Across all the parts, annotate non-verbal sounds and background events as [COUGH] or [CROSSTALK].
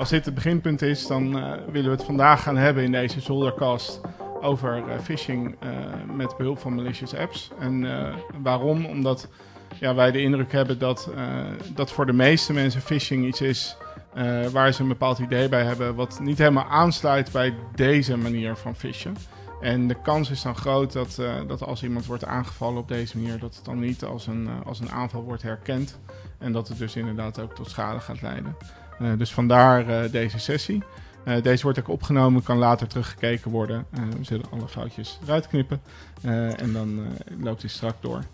Als dit het beginpunt is, dan uh, willen we het vandaag gaan hebben in deze zoldercast over uh, phishing uh, met behulp van malicious apps. En waarom? Omdat ja, wij de indruk hebben dat, dat voor de meeste mensen phishing iets is waar ze een bepaald idee bij hebben, wat niet helemaal aansluit bij deze manier van phishing. En de kans is dan groot dat, dat als iemand wordt aangevallen op deze manier, dat het dan niet als een, als een aanval wordt herkend. En dat het dus inderdaad ook tot schade gaat leiden. Uh, dus vandaar deze sessie. deze wordt ook opgenomen, kan later teruggekeken worden. we zullen alle foutjes eruit knippen. en dan loopt hij strak door.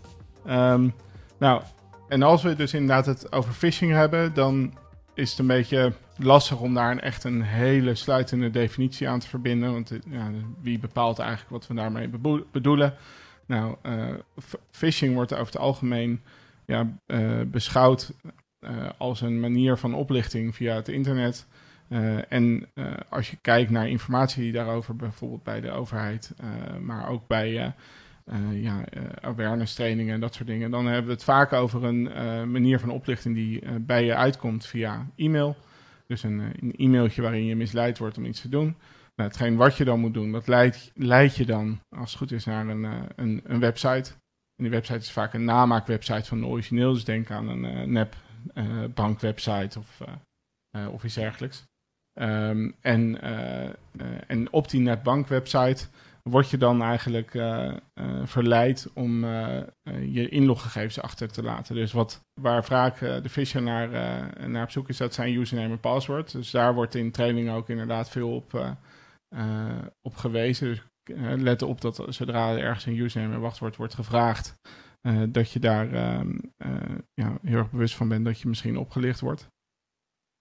Um, nou, en als we dus inderdaad het over phishing hebben, dan is het een beetje lastig om daar een echt een hele sluitende definitie aan te verbinden. Want eh, ja, wie bepaalt eigenlijk wat we daarmee bedoelen? Nou, phishing wordt over het algemeen ja, beschouwd als een manier van oplichting via het internet. en als je kijkt naar informatie daarover, bijvoorbeeld bij de overheid, maar ook bij ja, awareness trainingen en dat soort dingen, dan hebben we het vaak over een manier van oplichting die bij je uitkomt via e-mail. Dus een, eh, een e-mailtje waarin je misleid wordt om iets te doen. Nou, hetgeen wat je dan moet doen, dat leidt, leidt je dan, als het goed is, naar een, een, een, website. En die website is vaak een namaakwebsite van de origineel. Dus denk aan een nep bankwebsite of, of iets dergelijks. Um, en, en op die nep bankwebsite word je dan eigenlijk verleid om je inloggegevens achter te laten. Dus wat, waar vaak de fisher naar, naar op zoek is, dat zijn username en password. Dus daar wordt in training ook inderdaad veel op, op gewezen. Dus let op dat zodra er ergens een username en wachtwoord wordt gevraagd, dat je daar ehm, ja, heel erg bewust van bent dat je misschien opgelicht wordt.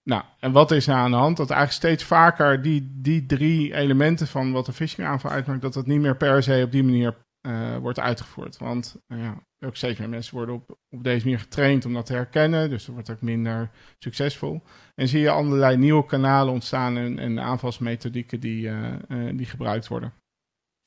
Nou, en wat is er aan de hand? Dat eigenlijk steeds vaker die, die drie elementen van wat een phishing aanval uitmaakt, dat dat niet meer per se op die manier uh, wordt uitgevoerd. Want uh, ja, ook steeds meer mensen worden op, op deze manier getraind om dat te herkennen, dus dat wordt ook minder succesvol. En zie je allerlei nieuwe kanalen ontstaan en, en aanvalsmethodieken die, die gebruikt worden.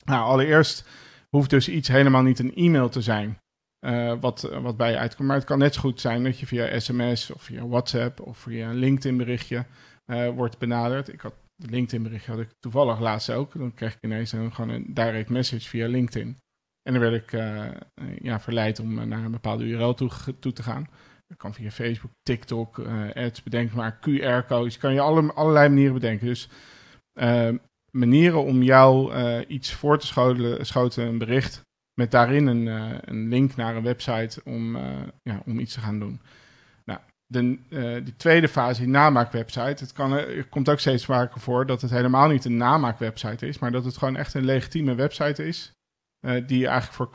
Nou, allereerst hoeft dus iets helemaal niet een e-mail te zijn. Uh, wat, wat bij je uitkomt. Maar het kan net zo goed zijn dat je via sms of via WhatsApp of via een LinkedIn berichtje uh, wordt benaderd. Ik had LinkedIn berichtje had ik toevallig laatst ook. Dan kreeg ik ineens een, gewoon een direct message via LinkedIn. En dan werd ik ja, verleid om naar een bepaalde URL toe, toe te gaan. Dat kan via Facebook, TikTok, ads, bedenk maar QR-codes. kan je alle, allerlei manieren bedenken. Dus manieren om jou iets voor te schoten, schoten, een bericht met daarin een, uh, een link naar een website om, uh, ja, om iets te gaan doen. Nou, de, uh, die tweede fase, die namaakwebsite, het kan, er komt ook steeds vaker voor dat het helemaal niet een namaakwebsite is, maar dat het gewoon echt een legitieme website is. die eigenlijk voor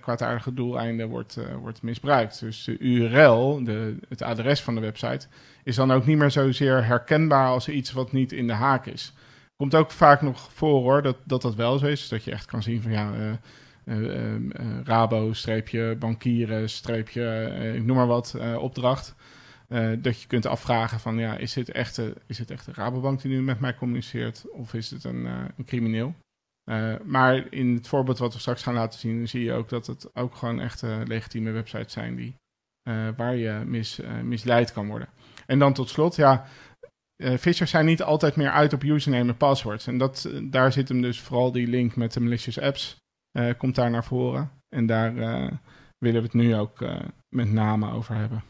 kwaadaardige doeleinden wordt, wordt misbruikt. Dus de URL, de, het adres van de website, is dan ook niet meer zozeer herkenbaar als iets wat niet in de haak is. Komt ook vaak nog voor hoor, dat dat, dat wel zo is. Dat je echt kan zien van ja, Rabo, streepje, bankieren, streepje, ik noem maar wat, opdracht. dat je kunt afvragen van, ja, is dit echt, is het echt de Rabobank die nu met mij communiceert? Of is het een, een crimineel? maar in het voorbeeld wat we straks gaan laten zien, zie je ook dat het ook gewoon echte legitieme websites zijn die, waar je mis, misleid kan worden. En dan tot slot, ja, Fishers zijn niet altijd meer uit op username en passwords. En dat, daar zit hem dus vooral die link met de malicious apps. Uh, komt daar naar voren. En daar uh, willen we het nu ook uh, met name over hebben.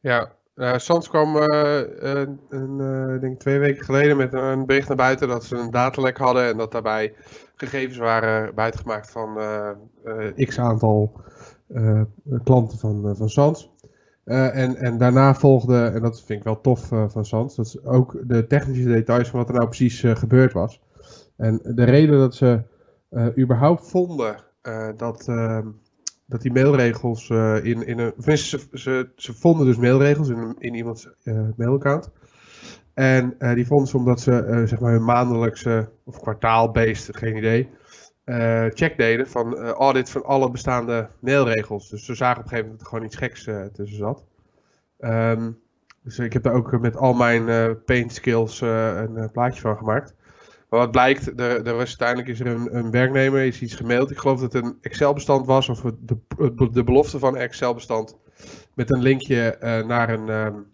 Ja, uh, Sans kwam een, denk twee weken geleden met een bericht naar buiten dat ze een datalek hadden en dat daarbij gegevens waren buitengemaakt van x aantal klanten van, van Sans. en, en daarna volgde, en dat vind ik wel tof van Sans, dat is ook de technische details van wat er nou precies gebeurd was. En de reden dat ze uh, überhaupt vonden uh, dat, uh, dat die mailregels in, in een. Ze, ze, vonden dus mailregels in, in iemands mailaccount. En die vonden ze omdat ze zeg maar hun maandelijkse of kwartaalbeest, geen idee, check deden van audit van alle bestaande mailregels. Dus ze zagen op een gegeven moment dat er gewoon iets geks tussen zat. Um, dus ik heb daar ook met al mijn paint skills een plaatje van gemaakt. Maar wat blijkt, er, was, uiteindelijk is er een, een werknemer, is iets gemaild. Ik geloof dat het een Excel-bestand was, of de, de belofte van een Excel-bestand. Met een linkje uh, naar een, um,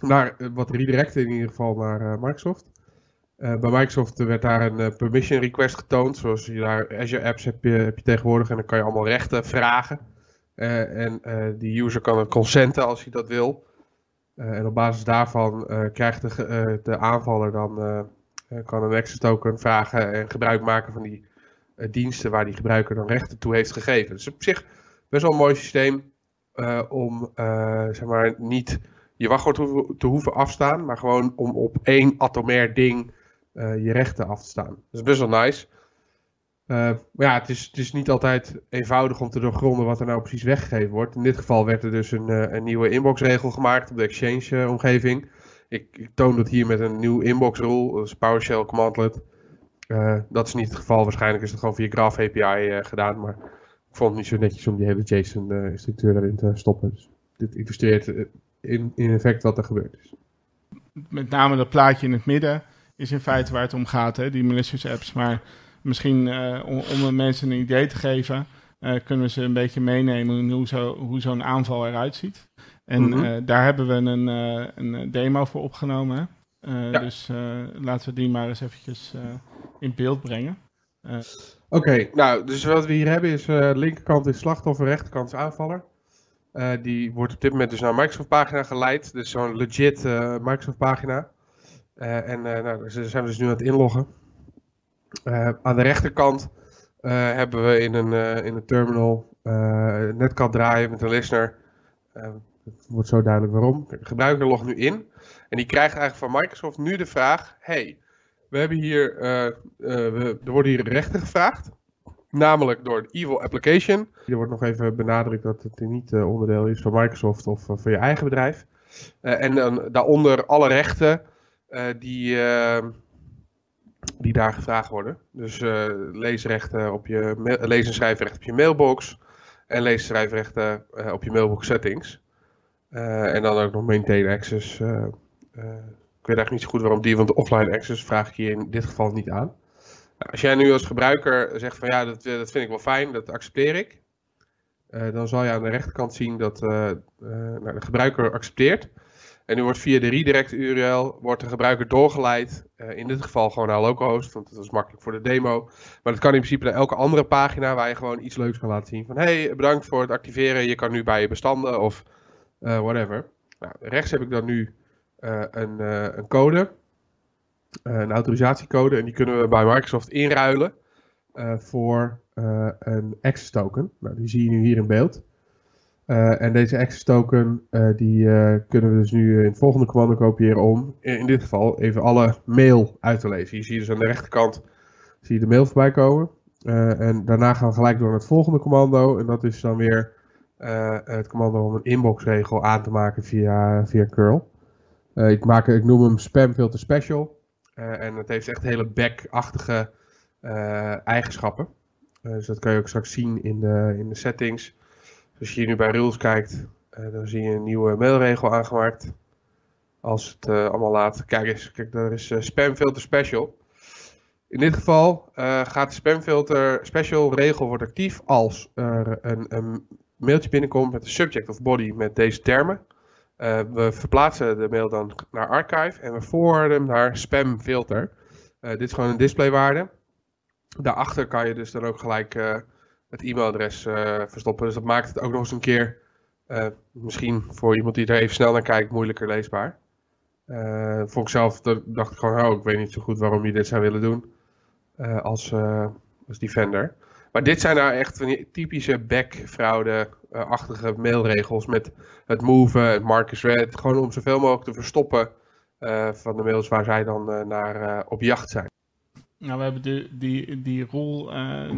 naar wat redirecten in ieder geval naar Microsoft. bij Microsoft werd daar een permission request getoond. Zoals je daar Azure Apps heb je, heb je tegenwoordig en dan kan je allemaal rechten vragen. en die user kan het consenten als hij dat wil. en op basis daarvan krijgt de, de aanvaller dan kan een access token vragen en gebruik maken van die diensten waar die gebruiker dan rechten toe heeft gegeven. Dus op zich best wel een mooi systeem uh, om zeg maar niet je wachtwoord te hoeven afstaan, maar gewoon om op één atomair ding je rechten af te staan. Dat is best wel nice. maar ja, het is, het is niet altijd eenvoudig om te doorgronden wat er nou precies weggegeven wordt. In dit geval werd er dus een, een nieuwe inboxregel gemaakt op de Exchange-omgeving. Ik, toon dat hier met een nieuw inbox-rule, dat is PowerShell commandlet. dat is niet het geval, waarschijnlijk is het gewoon via Graph API gedaan, maar ik vond het niet zo netjes om die hele JSON-structuur erin te stoppen. Dus dit illustreert eh, in, effect wat er gebeurd is. Met name dat plaatje in het midden is in feite waar het om gaat, hè, die malicious apps. Maar misschien om, om mensen een idee te geven, kunnen we ze een beetje meenemen hoe zo'n aanval eruit ziet. En mm -hmm. daar hebben we een, een demo voor opgenomen. Ja. Dus laten we die maar eens eventjes in beeld brengen. Oké, nou, dus wat we hier hebben is linkerkant is slachtoffer, rechterkant is aanvaller. Uh, die wordt op dit moment dus naar een Microsoft pagina geleid. Dus zo'n legit uh, Microsoft pagina. en nou, ze zijn we dus nu aan het inloggen. aan de rechterkant hebben we in een, in een terminal net kan draaien met een listener. Het wordt zo duidelijk waarom. De gebruiker logt nu in. En die krijgt eigenlijk van Microsoft nu de vraag: hey, we hebben hier, uh, uh, we, er worden hier rechten gevraagd. Namelijk door de Evil Application. Er wordt nog even benadrukt dat het niet uh, onderdeel is van Microsoft of van je eigen bedrijf. en dan daaronder alle rechten die, die daar gevraagd worden. Dus leesrechten op je lees- en schrijfrechten op je mailbox. En lees- en schrijfrechten op je mailbox settings. En dan ook nog maintain access ik weet eigenlijk niet zo goed waarom die, want de offline access vraag ik hier in dit geval niet aan. Nou, als jij nu als gebruiker zegt van ja, dat, dat vind ik wel fijn, dat accepteer ik. Dan zal je aan de rechterkant zien dat nou, de gebruiker accepteert. En nu wordt via de redirect URL wordt de gebruiker doorgeleid. in dit geval gewoon naar localhost, want dat is makkelijk voor de demo. Maar dat kan in principe naar elke andere pagina waar je gewoon iets leuks kan laten zien. Van hey, bedankt voor het activeren. Je kan nu bij je bestanden of whatever. Nou, rechts heb ik dan nu uh, een, uh, een, code, een autorisatiecode, en die kunnen we bij Microsoft inruilen voor een access token. Nou, die zie je nu hier in beeld. en deze access token die kunnen we dus nu in het volgende commando kopiëren om in, dit geval even alle mail uit te lezen. Je ziet dus aan de rechterkant zie je de mail voorbij komen. en daarna gaan we gelijk door naar het volgende commando. En dat is dan weer het commando om een inboxregel aan te maken via, via curl. Uh, ik, maak, ik noem hem spamfilter special. Uh, en het heeft echt hele back-achtige eigenschappen. dus dat kan je ook straks zien in de, in de settings. Dus als je hier nu bij rules kijkt, dan zie je een nieuwe mailregel aangemaakt. Als het allemaal laat. Kijk eens, kijk, daar is spamfilter special. In dit geval gaat de spamfilter special regel wordt actief als er een, een mailtje binnenkomt met een subject of body met deze termen. Uh, we verplaatsen de mail dan naar archive en we forwarden hem naar spamfilter. Uh, dit is gewoon een displaywaarde. Daarachter kan je dus dan ook gelijk uh, het e-mailadres verstoppen. Dus dat maakt het ook nog eens een keer, misschien voor iemand die er even snel naar kijkt, moeilijker leesbaar. vond ik zelf, dacht ik gewoon, oh, ik weet niet zo goed waarom je dit zou willen doen als, als defender. Maar dit zijn nou echt van die typische backfraude-achtige mailregels met het moven, het Marcus Red. Gewoon om zoveel mogelijk te verstoppen uh, van de mails waar zij dan uh, naar uh, op jacht zijn. Nou, we hebben die, die, die rol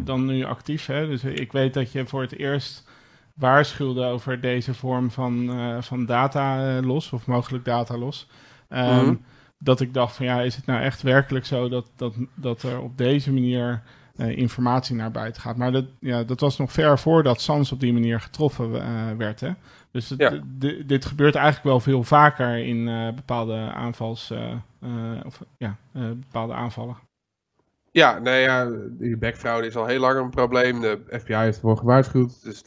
dan nu actief. Hè? Dus ik weet dat je voor het eerst waarschuwde over deze vorm van, van data los, of mogelijk data los. Um, mm -hmm. Dat ik dacht van ja, is het nou echt werkelijk zo dat, dat, dat er op deze manier uh, informatie naar buiten gaat. Maar dat, ja, dat was nog ver voordat Sans op die manier getroffen uh, werd. Hè? Dus het, ja. dit gebeurt eigenlijk wel veel vaker in uh, bepaalde aanvals, of ja, bepaalde aanvallen. Ja, nee, ja, die backfraude is al heel lang een probleem. De FBI heeft ervoor gewaarschuwd. Dus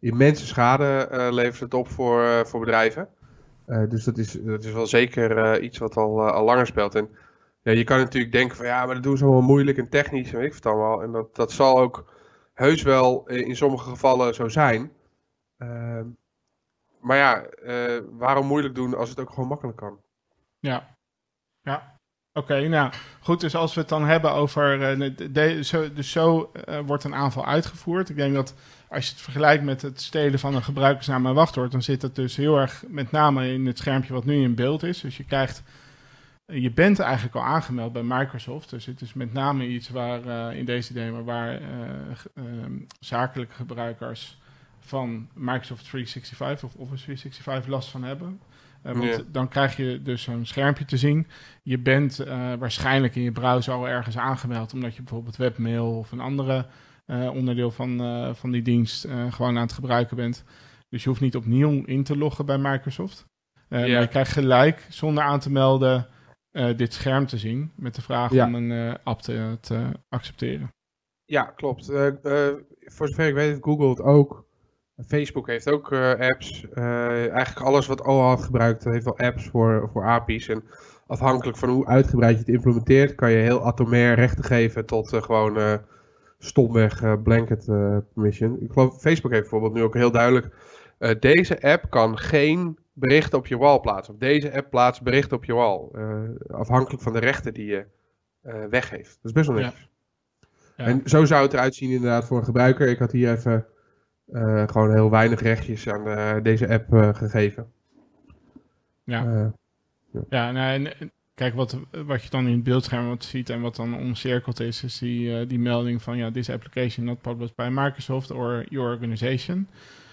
immense schade levert het op voor, voor bedrijven. dus dat is, dat is wel zeker iets wat al, al langer speelt. En ja, je kan natuurlijk denken van ja, maar dat doen ze allemaal moeilijk en technisch en weet ik het allemaal. En dat, dat zal ook heus wel in sommige gevallen zo zijn. Ehm, maar ja, waarom moeilijk doen als het ook gewoon makkelijk kan? Ja, ja. Oké, nou goed. Dus als we het dan hebben over. Uh, de, zo, dus zo wordt een aanval uitgevoerd. Ik denk dat als je het vergelijkt met het stelen van een gebruikersnaam en wachtwoord, dan zit dat dus heel erg met name in het schermpje wat nu in beeld is. Dus je krijgt. Je bent eigenlijk al aangemeld bij Microsoft. Dus het is met name iets waar uh, in deze demo waar ehm, zakelijke gebruikers van Microsoft 365 of Office 365 last van hebben. Uh, want dan krijg je dus een schermpje te zien. Je bent waarschijnlijk in je browser al ergens aangemeld, omdat je bijvoorbeeld webmail of een andere onderdeel van, van die dienst gewoon aan het gebruiken bent. Dus je hoeft niet opnieuw in te loggen bij Microsoft. Maar je krijgt gelijk, zonder aan te melden, dit scherm te zien. Met de vraag ja. om een app te, te, accepteren. Ja, klopt. voor zover ik weet heeft Google het ook. Facebook heeft ook uh, apps. Uh, eigenlijk alles wat OAuth gebruikt heeft wel apps voor, voor API's. En afhankelijk van hoe uitgebreid je het implementeert, kan je heel atomair rechten geven tot uh, gewoon stomweg blanket permission. Ik geloof Facebook heeft bijvoorbeeld nu ook heel duidelijk. deze app kan geen berichten op je wall plaatsen. Of deze app plaatst berichten op je wall. afhankelijk van de rechten die je weggeeft. Dat is best wel netjes. Ja. Ja. En zo zou het eruit zien inderdaad voor een gebruiker. Ik had hier even uh, gewoon heel weinig rechtjes aan deze app gegeven. Ja. ja, ja nou, en, kijk, wat, wat je dan in het beeldscherm wat ziet en wat dan omcirkeld is, is die, die melding van ja, this application not published by Microsoft or your organization.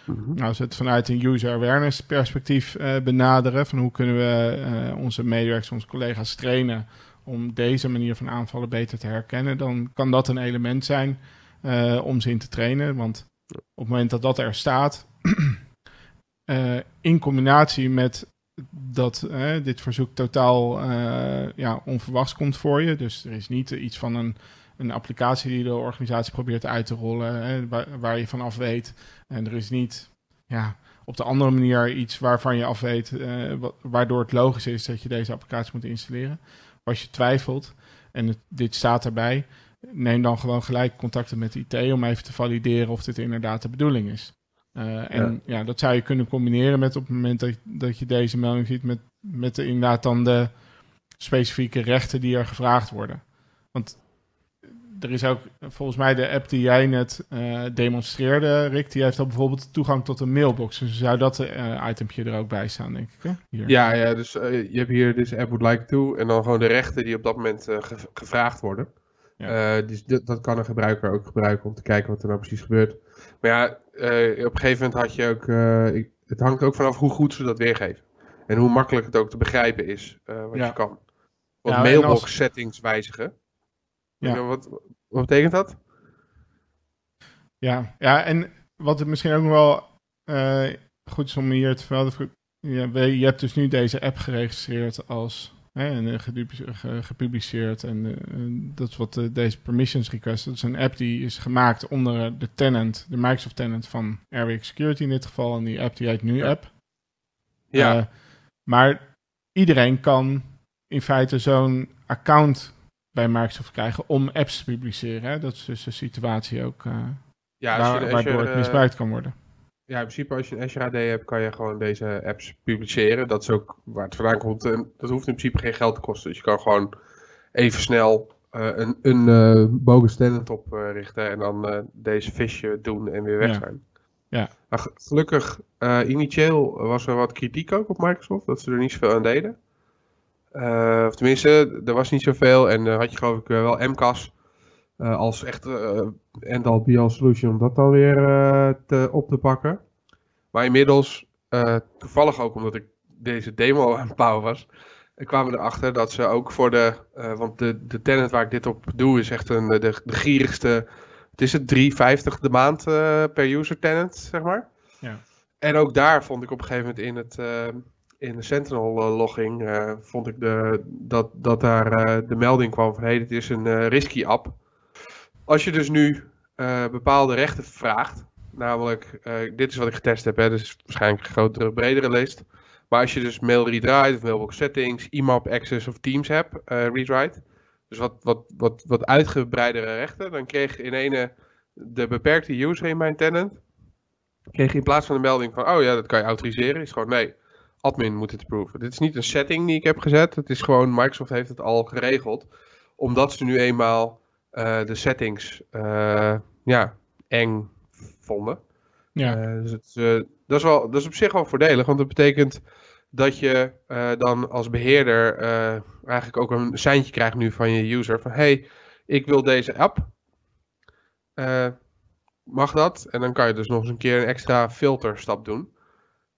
-hmm. Nou, als we het vanuit een user awareness perspectief benaderen, van hoe kunnen we onze medewerkers, onze collega's trainen om deze manier van aanvallen beter te herkennen, dan kan dat een element zijn om ze in te trainen. Want op het moment dat dat er staat, [CLEARS THROAT] in combinatie met dat dit verzoek totaal ja, onverwachts komt voor je. Dus er is niet iets van een, een applicatie die de organisatie probeert uit te rollen, hè, waar, waar, je van af weet. En er is niet ja, op de andere manier iets waarvan je af weet, waardoor het logisch is dat je deze applicatie moet installeren. Als je twijfelt en het, dit staat erbij, neem dan gewoon gelijk contacten met IT om even te valideren of dit inderdaad de bedoeling is. Uh, en ja. ja. dat zou je kunnen combineren met op het moment dat, dat je deze melding ziet met, met de, inderdaad dan de specifieke rechten die er gevraagd worden. Want er is ook volgens mij de app die jij net uh, demonstreerde, Rick, die heeft dan bijvoorbeeld toegang tot een mailbox. Dus zou dat uh, itempje er ook bij staan, denk ik. Hè? Hier. Ja, ja, dus je hebt hier dus app would like to en dan gewoon de rechten die op dat moment ge gevraagd worden. Ja. Dus dat, dat, kan een gebruiker ook gebruiken om te kijken wat er nou precies gebeurt. Maar ja, op een gegeven moment had je ook. Ik, het hangt ook vanaf hoe goed ze dat weergeven. En hoe makkelijk het ook te begrijpen is wat ja. je kan. Wat ja, mailbox als... settings wijzigen. Ja. Wat, wat betekent dat? Ja, ja, en wat het misschien ook nog wel goed is om hier te vermelden. je hebt dus nu deze app geregistreerd als en uh, gepubliceerd. En uh, dat is wat deze permissions request. Dat is een app die is gemaakt onder de tenant, de Microsoft tenant van Airwake Security in dit geval. En die app die heet nu app. Ja. maar iedereen kan in feite zo'n account bij Microsoft krijgen om apps te publiceren. Hè? Dat is dus de situatie ook ja, waar, waardoor het misbruikt kan worden. Ja, in principe als je een Azure AD hebt, kan je gewoon deze apps publiceren. Dat is ook waar het vandaan komt. En dat hoeft in principe geen geld te kosten. Dus je kan gewoon even snel uh, een, een uh, bogus tenant oprichten en dan deze visje doen en weer weg ja. zijn. Ja. Maar gelukkig, initieel was er wat kritiek ook op Microsoft, dat ze er niet zoveel aan deden. Of tenminste, er was niet zoveel en had je geloof ik wel MCAS uh, als echt uh, end-all be-all solution om dat dan weer uh, te, op te pakken. Maar inmiddels, toevallig ook omdat ik deze demo [LAUGHS] aan het bouwen was, kwamen we erachter dat ze ook voor de, want de, de tenant waar ik dit op doe is echt een, de, de gierigste, het is het 3,50 de maand per user tenant, zeg maar. Ja. En ook daar vond ik op een gegeven moment in het in de Sentinel-logging vond ik de, dat, dat daar de melding kwam van hey, dit is een risky app. Als je dus nu bepaalde rechten vraagt, namelijk, dit is wat ik getest heb, hè, dus waarschijnlijk een grotere, bredere lijst. Maar als je dus mail read write of mailbox settings, IMAP access of Teams hebt, uh, read write, dus wat, wat, wat, wat uitgebreidere rechten, dan kreeg in ene de beperkte user in mijn tenant, kreeg in plaats van de melding van, oh ja, dat kan je autoriseren, is gewoon nee, admin moet het approven. Dit is niet een setting die ik heb gezet, het is gewoon, Microsoft heeft het al geregeld, omdat ze nu eenmaal uh, de settings, uh, ja, eng vonden. Ja. Uh, dus het, dat, is wel, dat is op zich wel voordelig, want dat betekent dat je dan als beheerder eigenlijk ook een seintje krijgt nu van je user van hey, ik wil deze app. mag dat? En dan kan je dus nog eens een keer een extra filterstap doen.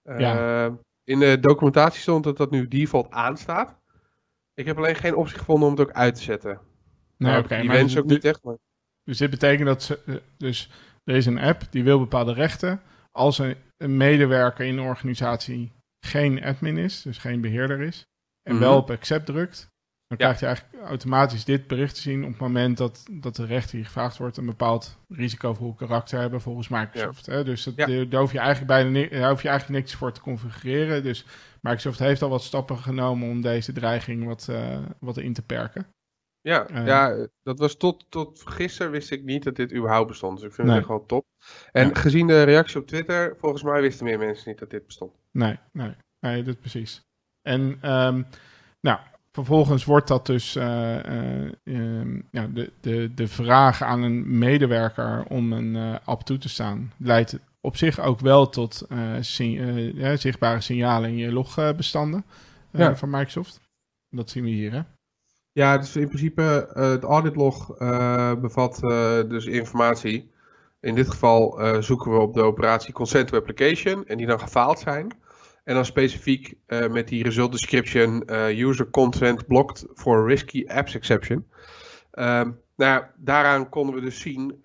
Ja. In de documentatie stond dat dat nu default aanstaat. Ik heb alleen geen optie gevonden om het ook uit te zetten. Nee, oké. die wens ook niet echt. Maar... Dus dit betekent dat ze, dus er is een app die wil bepaalde rechten. Als een, een medewerker in de organisatie geen admin is, dus geen beheerder is, en mhm. wel op accept drukt, dan krijgt hij eigenlijk automatisch dit bericht te zien op het moment dat, dat de rechter die gevraagd wordt een bepaald risicovol karakter hebben volgens Microsoft. Hè? Dus dat, daar, hoef je eigenlijk bijna daar hoef je eigenlijk niks voor te configureren. Dus Microsoft heeft al wat stappen genomen om deze dreiging wat, uh, wat in te perken. Ja, uh, ja, dat was tot, tot gisteren wist ik niet dat dit überhaupt bestond. Dus ik vind het echt wel top. En gezien de reactie op Twitter, volgens mij wisten meer mensen niet dat dit bestond. Nee, nee, nee, dat precies. En um, nou, vervolgens wordt dat dus uh, uh, ja, de, de, de vraag aan een medewerker om een uh, app toe te staan, leidt op zich ook wel tot zichtbare signalen in je logbestanden ja. van Microsoft. Dat zien we hier, hè? Ja, dus in principe het auditlog bevat dus informatie. In dit geval zoeken we op de operatie consent to application en die dan gefaald zijn. En dan specifiek met die result description user consent blocked for risky apps exception. Ehm, nou ja, daaraan konden we dus zien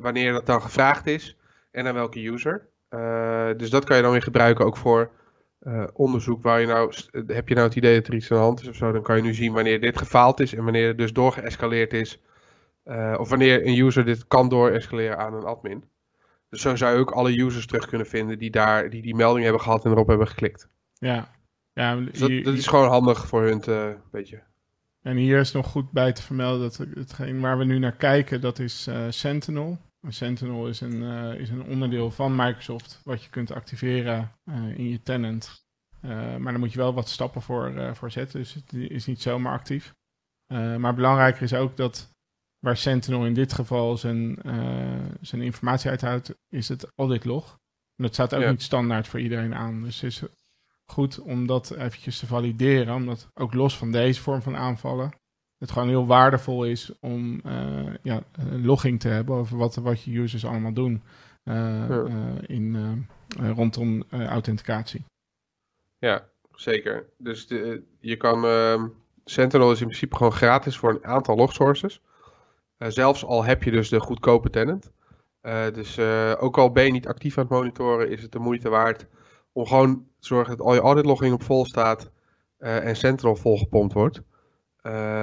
wanneer dat dan gevraagd is en aan welke user. dus dat kan je dan weer gebruiken ook voor onderzoek waar je nou, heb je nou het idee dat er iets aan de hand is of zo, dan kan je nu zien wanneer dit gefaald is en wanneer het dus doorgeëscaleerd is. Of wanneer een user dit kan doorescaleren aan een admin. Dus zo zou je ook alle users terug kunnen vinden die daar, die, die melding hebben gehad en erop hebben geklikt. Ja. ja dus dat, dat, is gewoon handig voor hun te, beetje. En hier is nog goed bij te vermelden dat hetgeen waar we nu naar kijken, dat is uh, Sentinel. Sentinel is een, uh, is een onderdeel van Microsoft wat je kunt activeren uh, in je tenant. Maar daar moet je wel wat stappen voor, voor zetten, dus het is niet zomaar actief. maar belangrijker is ook dat waar Sentinel in dit geval zijn, zijn informatie uithoudt, is het audit log. En dat staat ook niet standaard voor iedereen aan. Dus het is goed om dat eventjes te valideren, omdat ook los van deze vorm van aanvallen het gewoon heel waardevol is om uh, ja, logging te hebben over wat, wat je users allemaal doen uh, in, rondom authenticatie. Ja, zeker. Dus de, je kan. Ehm, Sentinel is in principe gewoon gratis voor een aantal logsources. Zelfs al heb je dus de goedkope tenant. dus ook al ben je niet actief aan het monitoren, is het de moeite waard om gewoon te zorgen dat al je audit logging op vol staat en Sentinel volgepompt wordt.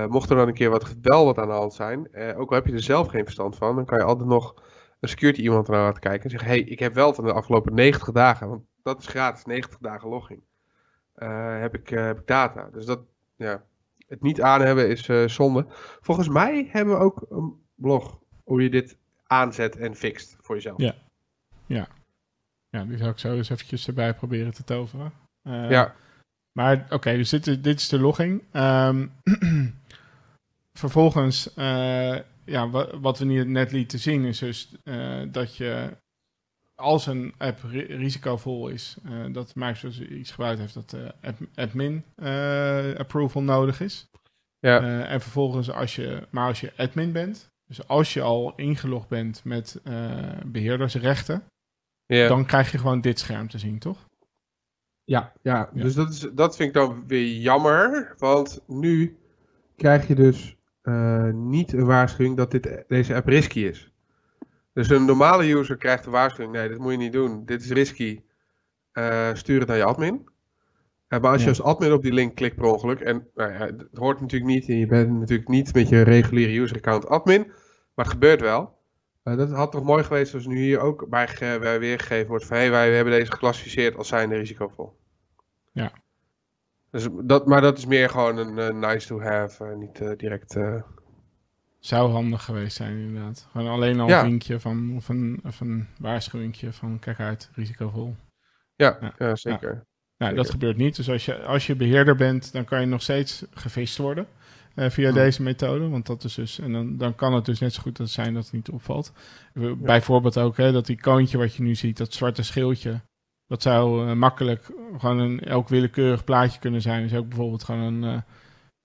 Mocht er dan een keer wat, wel wat aan de hand zijn, ook al heb je er zelf geen verstand van, dan kan je altijd nog een security iemand naar laten kijken en zeggen: hey, ik heb wel van de afgelopen 90 dagen, want dat is gratis, 90 dagen logging, heb, ik, heb ik data. Dus dat, ja, het niet aan hebben is zonde. Volgens mij hebben we ook een blog hoe je dit aanzet en fixt voor jezelf. Ja, ja. Ja, die zou ik zo eens eventjes erbij proberen te toveren. ja. Maar oké, dus dit, dit, is de logging. Um, [CLEARS THROAT] vervolgens, uh, ja, wat, we net lieten zien is dus dat je als een app risicovol is, uh, dat Microsoft iets gebruikt heeft dat admin approval nodig is. Ja. en vervolgens als je, maar als je admin bent, dus als je al ingelogd bent met beheerdersrechten, ja. dan krijg je gewoon dit scherm te zien, toch? Ja, ja, dus dat, is, dat vind ik dan weer jammer. Want nu krijg je dus uh, niet een waarschuwing dat dit, deze app risky is. Dus een normale user krijgt de waarschuwing: nee, dit moet je niet doen. Dit is risky. Uh, stuur het naar je admin. Uh, maar als je als admin op die link klikt per ongeluk, en nou ja, het hoort natuurlijk niet, en je bent natuurlijk niet met je reguliere user account admin, maar het gebeurt wel. dat had toch mooi geweest als nu hier ook bij, bij weergegeven wordt van hé, hey, wij hebben deze geclassificeerd als zijnde risicovol. Ja, Dus dat, maar dat is meer gewoon een nice to have, niet direct... Zou handig geweest zijn, inderdaad. Gewoon alleen al een vinkje van, of een, of een waarschuwingje van kijk uit, risicovol. Ja, ja. ja zeker. Nou, dat gebeurt niet. Dus als je, als je beheerder bent, dan kan je nog steeds gevist worden. Uh, via deze methode. Want dat is dus. En dan, dan kan het dus net zo goed zijn dat het niet opvalt. Bijvoorbeeld ook hè, dat die koontje wat je nu ziet, dat zwarte schildje. Dat zou uh, makkelijk gewoon een elk willekeurig plaatje kunnen zijn. Dus ook bijvoorbeeld gewoon een. Uh,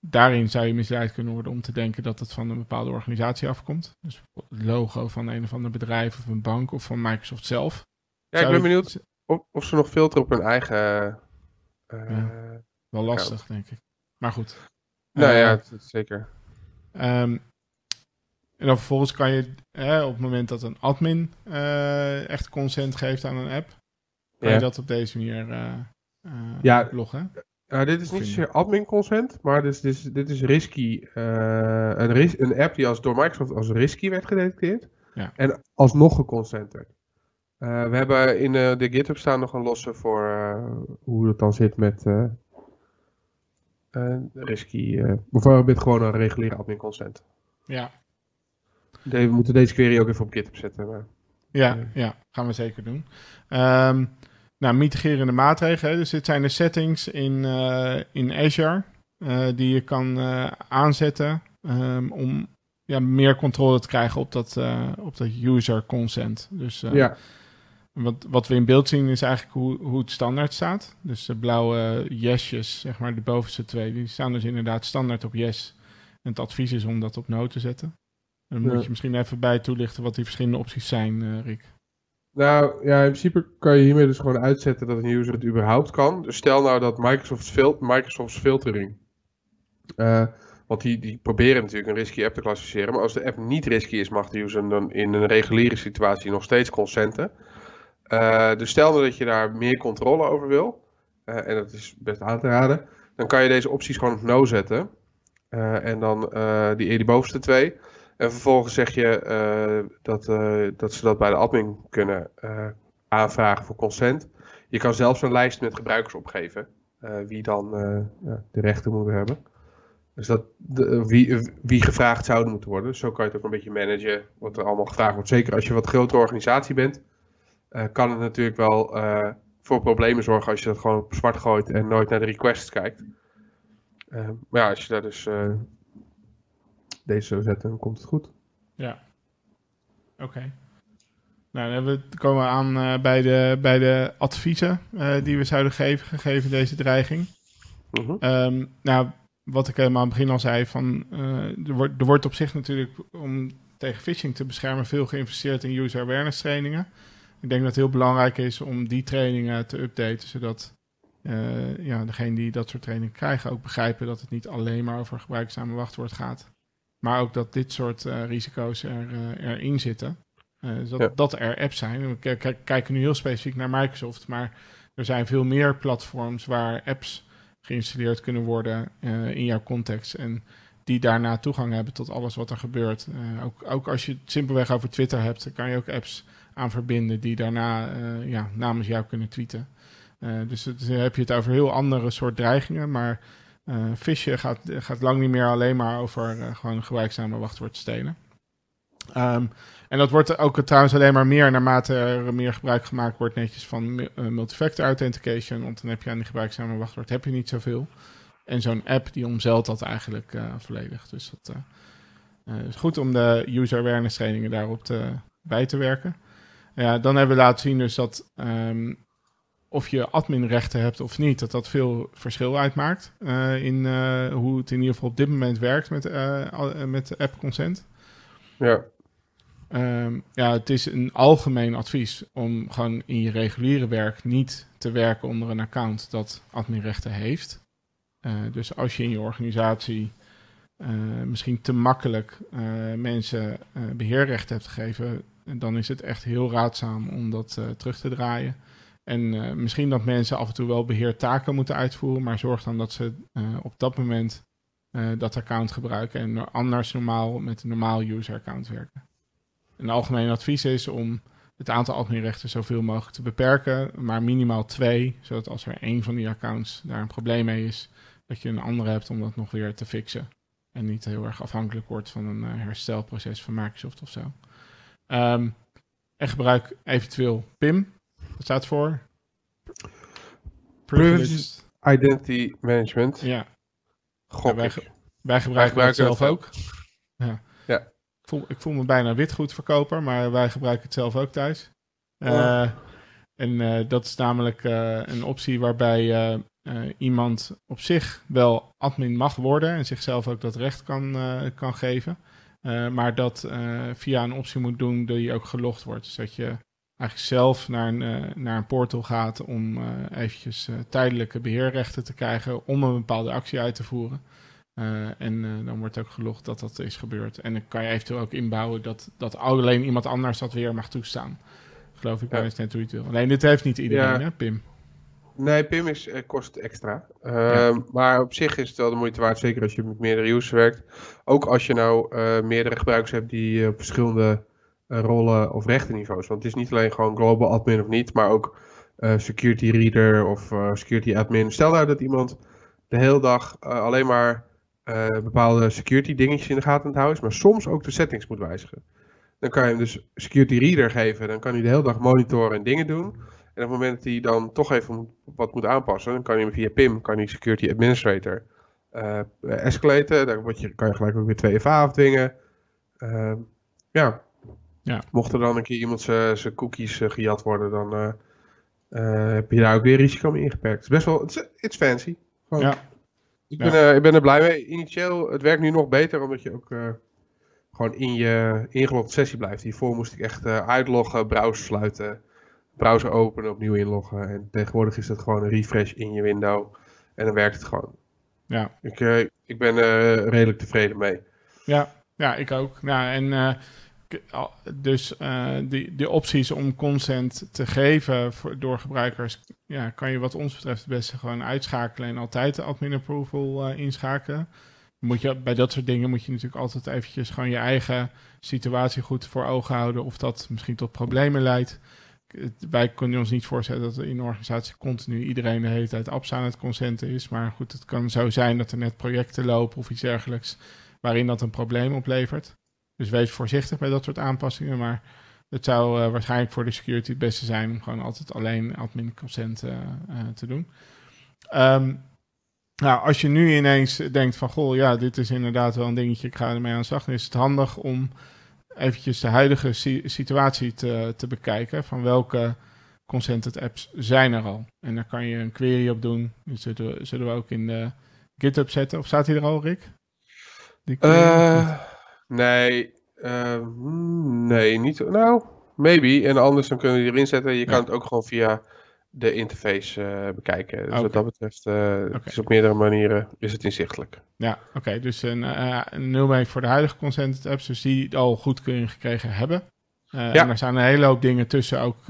daarin zou je misleid kunnen worden om te denken dat het van een bepaalde organisatie afkomt. Dus het logo van een of ander bedrijf of een bank of van Microsoft zelf. Ja, ik ben benieuwd of, of ze nog filteren op hun eigen. wel lastig, denk ik. Maar goed. Nou ja, uh, zeker. Um, en dan vervolgens kan je op het moment dat een admin uh, echt consent geeft aan een app, kan je dat op deze manier uh, ja, loggen. Uh, dit is niet zozeer admin consent, maar dit is, dit is, dit is risky. een, ris een app die als, door Microsoft als risky werd gedetecteerd. Ja. En alsnog geconsent werd. we hebben in de GitHub staan nog een losse voor hoe het dan zit met uh, risky. Uh, bijvoorbeeld gewoon een reguliere admin consent. Ja. we moeten deze query ook even op GitHub zetten. Maar, ja, ja, gaan we zeker doen. Um, nou, mitigerende maatregelen. Dus dit zijn de settings in, uh, in Azure die je kan aanzetten um, om ja, meer controle te krijgen op dat, op dat user consent. Dus ja. Wat, wat we in beeld zien is eigenlijk hoe, hoe het standaard staat. Dus de blauwe yesjes, zeg maar de bovenste twee, die staan dus inderdaad standaard op yes. En het advies is om dat op no te zetten. Dan moet je misschien even bij toelichten wat die verschillende opties zijn, Rick. Nou ja, in principe kan je hiermee dus gewoon uitzetten dat een user het überhaupt kan. Dus stel nou dat Microsoft fil Microsoft's filtering. Uh, want die, die proberen natuurlijk een risky app te klassificeren. Maar als de app niet risky is, mag de user dan in een reguliere situatie nog steeds consenten. Uh, dus stel nou dat je daar meer controle over wil, uh, en dat is best aan te raden, dan kan je deze opties gewoon op no zetten. En dan die, die bovenste twee. En vervolgens zeg je dat, dat ze dat bij de admin kunnen aanvragen voor consent. Je kan zelfs een lijst met gebruikers opgeven, wie dan de rechten moeten hebben. Dus dat, wie, wie gevraagd zouden moeten worden. zo kan je het ook een beetje managen, wat er allemaal gevraagd wordt. Zeker als je wat grotere organisatie bent kan het natuurlijk wel voor problemen zorgen als je dat gewoon op zwart gooit en nooit naar de requests kijkt. Maar ja, als je daar dus deze zou zetten, dan komt het goed. Ja. Oké. Nou, dan we, komen we aan bij, de, bij de adviezen die we zouden geven, gegeven deze dreiging. Mhm. um, nou, wat ik helemaal aan het begin al zei, van, er, wordt, er wordt op zich natuurlijk om tegen phishing te beschermen veel geïnvesteerd in user awareness trainingen. Ik denk dat het heel belangrijk is om die trainingen te updaten, zodat uh, ja, degene die dat soort trainingen krijgen ook begrijpen dat het niet alleen maar over gebruikzame wachtwoord gaat. Maar ook dat dit soort uh, risico's er, uh, erin zitten. Dus dat, dat er apps zijn. We kijken nu heel specifiek naar Microsoft, maar er zijn veel meer platforms waar apps geïnstalleerd kunnen worden in jouw context. En die daarna toegang hebben tot alles wat er gebeurt. ook, ook als je het simpelweg over Twitter hebt, dan kan je ook apps aan verbinden die daarna uh, ja, namens jou kunnen tweeten. Uh, dus dan heb je het over heel andere soort dreigingen, maar uh, phishing gaat, gaat lang niet meer alleen maar over gewoon gebruikzame wachtwoord stelen. Um, en dat wordt ook trouwens alleen maar meer naarmate er meer gebruik gemaakt wordt netjes van multifactor authentication. Want dan heb je aan die gebruikzame wachtwoord heb je niet zoveel. En zo'n app die omzeilt dat eigenlijk volledig. Dus dat is goed om de user awareness trainingen daarop te, bij te werken. Ja, dan hebben we laten zien dus dat um, of je adminrechten hebt of niet, dat dat veel verschil uitmaakt uh, in uh, hoe het in ieder geval op dit moment werkt met, uh, met app consent. Ja. Um, ja, het is een algemeen advies om gewoon in je reguliere werk niet te werken onder een account dat adminrechten heeft. dus als je in je organisatie misschien te makkelijk mensen beheerrechten hebt gegeven, en dan is het echt heel raadzaam om dat terug te draaien. En uh, misschien dat mensen af en toe wel beheertaken moeten uitvoeren, maar zorg dan dat ze uh, op dat moment dat account gebruiken en anders normaal met een normaal user account werken. Een algemeen advies is om het aantal adminrechten zoveel mogelijk te beperken, maar minimaal twee, zodat als er één van die accounts daar een probleem mee is, dat je een andere hebt om dat nog weer te fixen. En niet heel erg afhankelijk wordt van een herstelproces van Microsoft of zo. Um, en gebruik eventueel PIM. Dat staat voor? Privileged Identity Management. Ja. God, wij, wij, gebruiken het zelf ook. Ja. ja. Ik, voel, ik voel me bijna witgoedverkoper, maar wij gebruiken het zelf ook thuis. Uh, en uh, dat is namelijk uh, een optie waarbij iemand op zich wel admin mag worden en zichzelf ook dat recht kan, kan geven. maar dat via een optie moet doen die ook gelogd wordt. Dus dat je eigenlijk zelf naar een, naar een portal gaat om eventjes tijdelijke beheerrechten te krijgen om een bepaalde actie uit te voeren. Uh, en uh, dan wordt ook gelogd dat dat is gebeurd. En dan kan je eventueel ook inbouwen dat, dat alleen iemand anders dat weer mag toestaan. Geloof ik, ja. is net hoe je het wil. Alleen dit heeft niet iedereen, hè, Pim? Nee, Pim is, uh, kost extra. Ja. Maar op zich is het wel de moeite waard, zeker als je met meerdere users werkt. Ook als je nou meerdere gebruikers hebt die op verschillende rollen of rechtenniveaus. Want het is niet alleen gewoon global admin of niet, maar ook security reader of security admin. Stel nou dat iemand de hele dag alleen maar bepaalde security dingetjes in de gaten aan houden is, maar soms ook de settings moet wijzigen. Dan kan je hem dus security reader geven, dan kan hij de hele dag monitoren en dingen doen. En op het moment dat hij dan toch even wat moet aanpassen, dan kan hij hem via PIM, kan hij security administrator escalaten. Dan word je, kan je gelijk ook weer 2FA afdwingen. Uh, ja. Ja. Mocht er dan een keer iemand zijn cookies uh, gejat worden, dan heb je daar ook weer risico mee ingeperkt. Het is best wel, it's, it's fancy. Gewoon. Ja. Ik ben, ik ben er blij mee. Initieel, het werkt nu nog beter, omdat je ook gewoon in je ingelogde sessie blijft. Hiervoor moest ik echt uitloggen, browser sluiten, browser openen, opnieuw inloggen. En tegenwoordig is dat gewoon een refresh in je window. En dan werkt het gewoon. Ja. Ik, ik ben redelijk tevreden mee. Ja, ja ik ook. Ja, en dus uh, die, die opties om consent te geven voor, door gebruikers, ja, kan je wat ons betreft het beste gewoon uitschakelen en altijd de admin approval uh, inschakelen. Moet je, bij dat soort dingen moet je natuurlijk altijd eventjes gewoon je eigen situatie goed voor ogen houden of dat misschien tot problemen leidt. Wij kunnen ons niet voorstellen dat in een organisatie continu iedereen de hele tijd apps aan het consenten is. Maar goed, het kan zo zijn dat er net projecten lopen of iets dergelijks waarin dat een probleem oplevert. Dus wees voorzichtig bij dat soort aanpassingen. Maar het zou uh, waarschijnlijk voor de security het beste zijn om gewoon altijd alleen admin consent uh, uh, te doen. Um, nou, als je nu ineens denkt van, goh, ja, dit is inderdaad wel een dingetje, ik ga ermee aan de slag, dan is het handig om eventjes de huidige si situatie te, te bekijken van welke consented apps zijn er al. En daar kan je een query op doen. Die zullen we, zullen we ook in de GitHub zetten. Of staat hij er al, Rick? Die uh, Nee, uh, nee, niet. Nou, maybe. En anders dan kunnen we die erin zetten. Je kan het ook gewoon via de interface uh, bekijken. Dus okay. wat dat betreft, uh, okay. het is op meerdere manieren is het inzichtelijk. Ja, oké. Okay. Dus een, uh, een voor de huidige consented apps, dus die al goedkeuring gekregen hebben. ja. En er zijn een hele hoop dingen tussen ook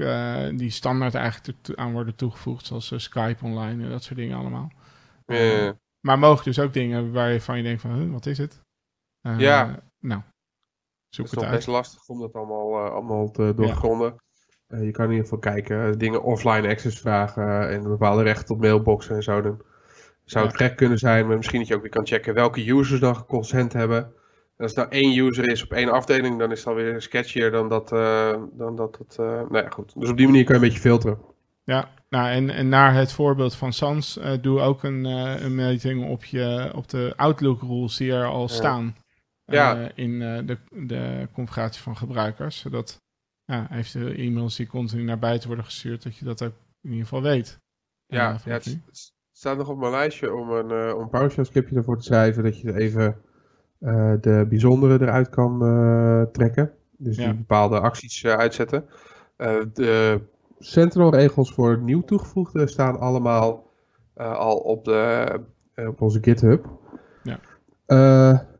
die standaard eigenlijk aan worden toegevoegd, zoals Skype online en dat soort dingen allemaal. maar mogen dus ook dingen waar je van je denkt van, wat is het? ja. Nou, zoek het, is nog best lastig om dat allemaal, uh, allemaal te doorgronden. Ja. Uh, je kan in ieder geval kijken, uh, dingen offline access vragen en bepaalde rechten op mailboxen en zo. Dan zou het ja. gek kunnen zijn, maar misschien dat je ook weer kan checken welke users dan consent hebben. En als er nou één user is op één afdeling, dan is het alweer sketchier dan dat. dan dat het, nou ja, goed. Dus op die manier kan je een beetje filteren. Ja, nou en, en naar het voorbeeld van Sans, doe ook een, een meting op, je, op de Outlook rules die er al ja. staan ja. uh, in uh, de, de configuratie van gebruikers. Zodat ja, eventueel e-mails die continu naar buiten worden gestuurd, dat je dat ook in ieder geval weet. Ja, uh, ja het, het, staat nog op mijn lijstje om een, om een PowerShell scriptje ervoor te schrijven, dat je even de bijzondere eruit kan trekken. Dus ja. die bepaalde acties uitzetten. de Sentinel regels voor nieuw toegevoegde staan allemaal al op, de, op onze GitHub. Ja.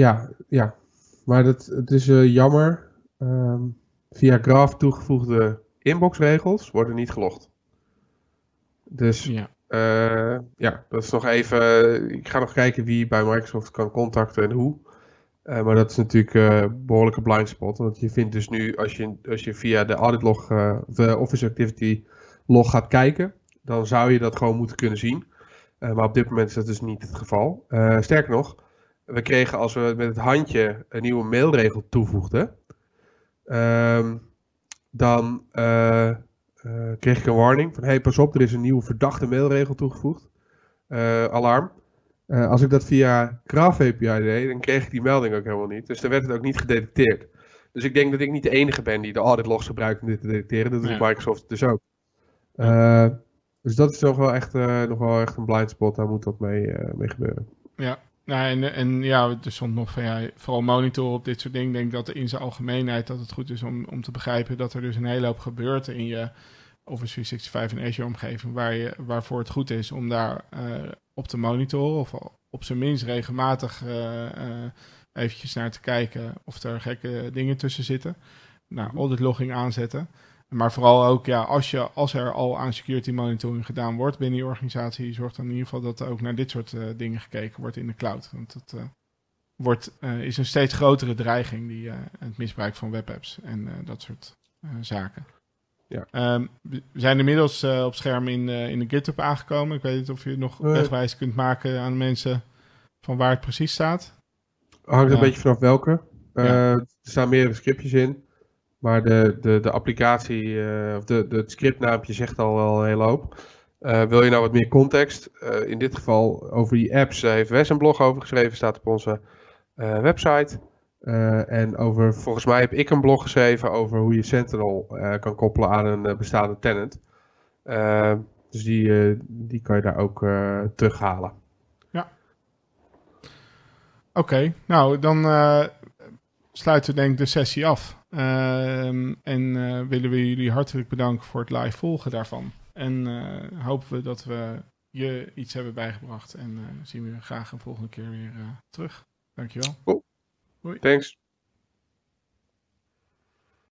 Ja, ja. Maar dat, het is uh, jammer. Um, via Graph toegevoegde inboxregels worden niet gelogd. Dus ja. Uh, ja, dat is nog even. Ik ga nog kijken wie bij Microsoft kan contacten en hoe. Uh, maar dat is natuurlijk een behoorlijke blind spot. Want je vindt dus nu, als je, als je via de audit log, de Office Activity log gaat kijken, dan zou je dat gewoon moeten kunnen zien. maar op dit moment is dat dus niet het geval. sterker nog, we kregen als we met het handje een nieuwe mailregel toevoegden, ehm, dan kreeg ik een warning van hey pas op, er is een nieuwe verdachte mailregel toegevoegd. alarm. als ik dat via Graph API deed, dan kreeg ik die melding ook helemaal niet. Dus dan werd het ook niet gedetecteerd. Dus ik denk dat ik niet de enige ben die de audit logs gebruikt om dit te detecteren. Dat doet Microsoft dus ook. Dus dat is nog wel echt, nog wel echt een blind spot. Daar moet wat mee, mee gebeuren. Ja, nou, en, en ja, er stond nog van vooral monitoren op dit soort dingen. Ik denk dat in zijn algemeenheid dat het goed is om, om te begrijpen dat er dus een hele hoop gebeurt in je Office 365 en Azure omgeving. Waar je, waarvoor het goed is om daar op te monitoren. Of op zijn minst regelmatig eventjes naar te kijken of er gekke dingen tussen zitten. Nou, audit logging aanzetten. Maar vooral ook, ja, als, je, als er al aan security monitoring gedaan wordt binnen je organisatie, zorg dan in ieder geval dat er ook naar dit soort uh, dingen gekeken wordt in de cloud. Want dat uh, wordt, uh, is een steeds grotere dreiging, die, het misbruik van webapps en dat soort zaken. Ja. Um, we zijn inmiddels op scherm in, in de GitHub aangekomen. Ik weet niet of je nog wegwijs kunt maken aan mensen van waar het precies staat. Hangt een beetje vanaf welke. Er staan meerdere scriptjes in. Maar de, de, de applicatie, uh, of de, de, het scriptnaampje zegt al wel een hele hoop. Uh, wil je nou wat meer context? in dit geval over die apps heeft Wes een blog over geschreven, staat op onze website. en over, volgens mij heb ik een blog geschreven over hoe je Sentinel kan koppelen aan een bestaande tenant. dus die, die kan je daar ook terughalen. Oké, nou dan sluiten we denk ik de sessie af. Ehm, en uh, willen we jullie hartelijk bedanken voor het live volgen daarvan. En uh, hopen we dat we je iets hebben bijgebracht. En zien we graag een volgende keer weer terug. Dankjewel. Cool. Hoi. Thanks.